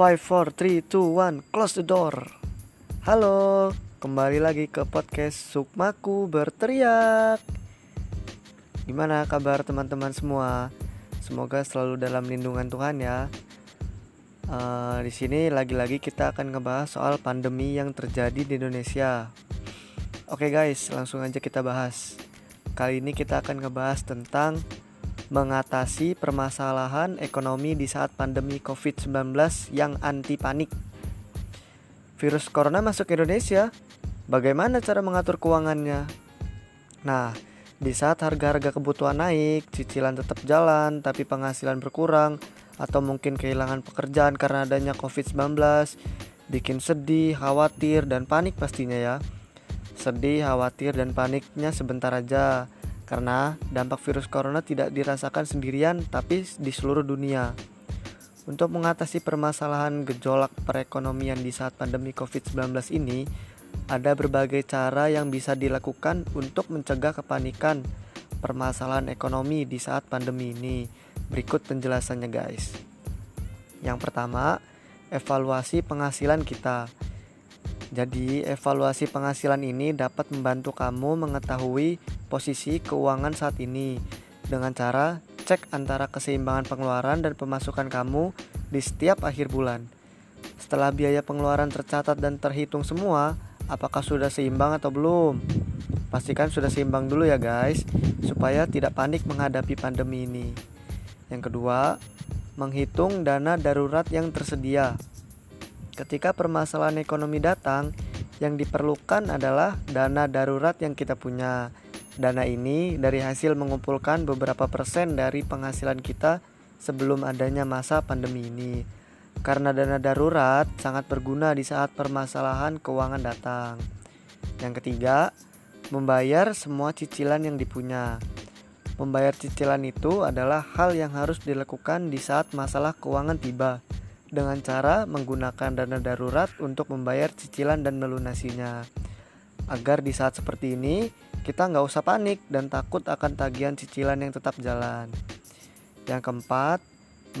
5, 4, 3, 2, 1 Close the door. Halo Kembali lagi ke podcast Sukmaku Berteriak. Gimana kabar teman-teman semua? Semoga selalu dalam lindungan Tuhan ya. Uh, Di sini lagi-lagi kita akan ngebahas soal pandemi yang terjadi di Indonesia. Oke guys, langsung aja kita bahas. Kali ini kita akan ngebahas tentang mengatasi permasalahan ekonomi di saat pandemi COVID-19 yang anti panik. Virus corona masuk ke Indonesia, bagaimana cara mengatur keuangannya? Nah, di saat harga-harga kebutuhan naik, cicilan tetap jalan, tapi penghasilan berkurang, atau mungkin kehilangan pekerjaan karena adanya COVID-19, bikin sedih, khawatir, dan panik pastinya ya. Sedih, khawatir, dan paniknya sebentar aja karena dampak virus corona tidak dirasakan sendirian tapi di seluruh dunia. Untuk mengatasi permasalahan gejolak perekonomian di saat pandemi COVID-19 ini, ada berbagai cara yang bisa dilakukan untuk mencegah kepanikan permasalahan ekonomi di saat pandemi ini. Berikut penjelasannya guys. Yang pertama, evaluasi penghasilan kita. Jadi, evaluasi penghasilan ini dapat membantu kamu mengetahui posisi keuangan saat ini dengan cara cek antara keseimbangan pengeluaran dan pemasukan kamu di setiap akhir bulan. Setelah biaya pengeluaran tercatat dan terhitung semua, apakah sudah seimbang atau belum? Pastikan sudah seimbang dulu ya guys, supaya tidak panik menghadapi pandemi ini. Yang kedua, menghitung dana darurat yang tersedia. Ketika permasalahan ekonomi datang, yang diperlukan adalah dana darurat yang kita punya. Dana ini dari hasil mengumpulkan beberapa persen dari penghasilan kita sebelum adanya masa pandemi ini. Karena dana darurat sangat berguna di saat permasalahan keuangan datang. Yang ketiga, membayar semua cicilan yang dipunya. Membayar cicilan itu adalah hal yang harus dilakukan di saat masalah keuangan tiba dengan cara menggunakan dana darurat untuk membayar cicilan dan melunasinya. Agar di saat seperti ini, kita nggak usah panik dan takut akan tagihan cicilan yang tetap jalan. Yang keempat,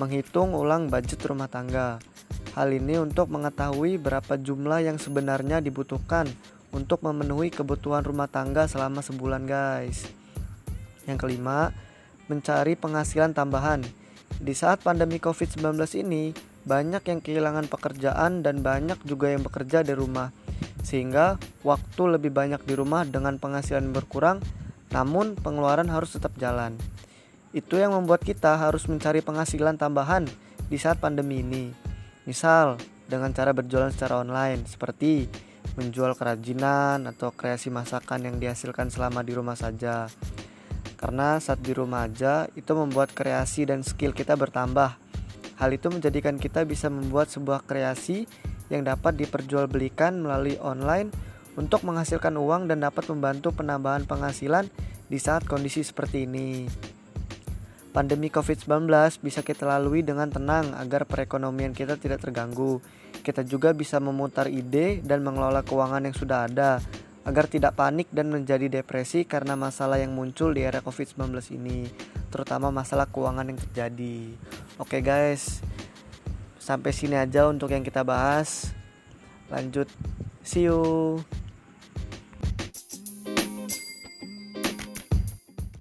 menghitung ulang budget rumah tangga. Hal ini untuk mengetahui berapa jumlah yang sebenarnya dibutuhkan untuk memenuhi kebutuhan rumah tangga selama sebulan, guys. Yang kelima, mencari penghasilan tambahan. Di saat pandemi COVID-19 ini, banyak yang kehilangan pekerjaan dan banyak juga yang bekerja di rumah. Sehingga waktu lebih banyak di rumah dengan penghasilan berkurang, namun pengeluaran harus tetap jalan. Itu yang membuat kita harus mencari penghasilan tambahan di saat pandemi ini. Misal, dengan cara berjualan secara online seperti menjual kerajinan atau kreasi masakan yang dihasilkan selama di rumah saja. Karena saat di rumah aja itu membuat kreasi dan skill kita bertambah. Hal itu menjadikan kita bisa membuat sebuah kreasi yang dapat diperjualbelikan melalui online untuk menghasilkan uang dan dapat membantu penambahan penghasilan di saat kondisi seperti ini. Pandemi COVID-19 bisa kita lalui dengan tenang agar perekonomian kita tidak terganggu. Kita juga bisa memutar ide dan mengelola keuangan yang sudah ada agar tidak panik dan menjadi depresi karena masalah yang muncul di era COVID-19 ini, terutama masalah keuangan yang terjadi. Oke guys, sampai sini aja untuk yang kita bahas. Lanjut, see you.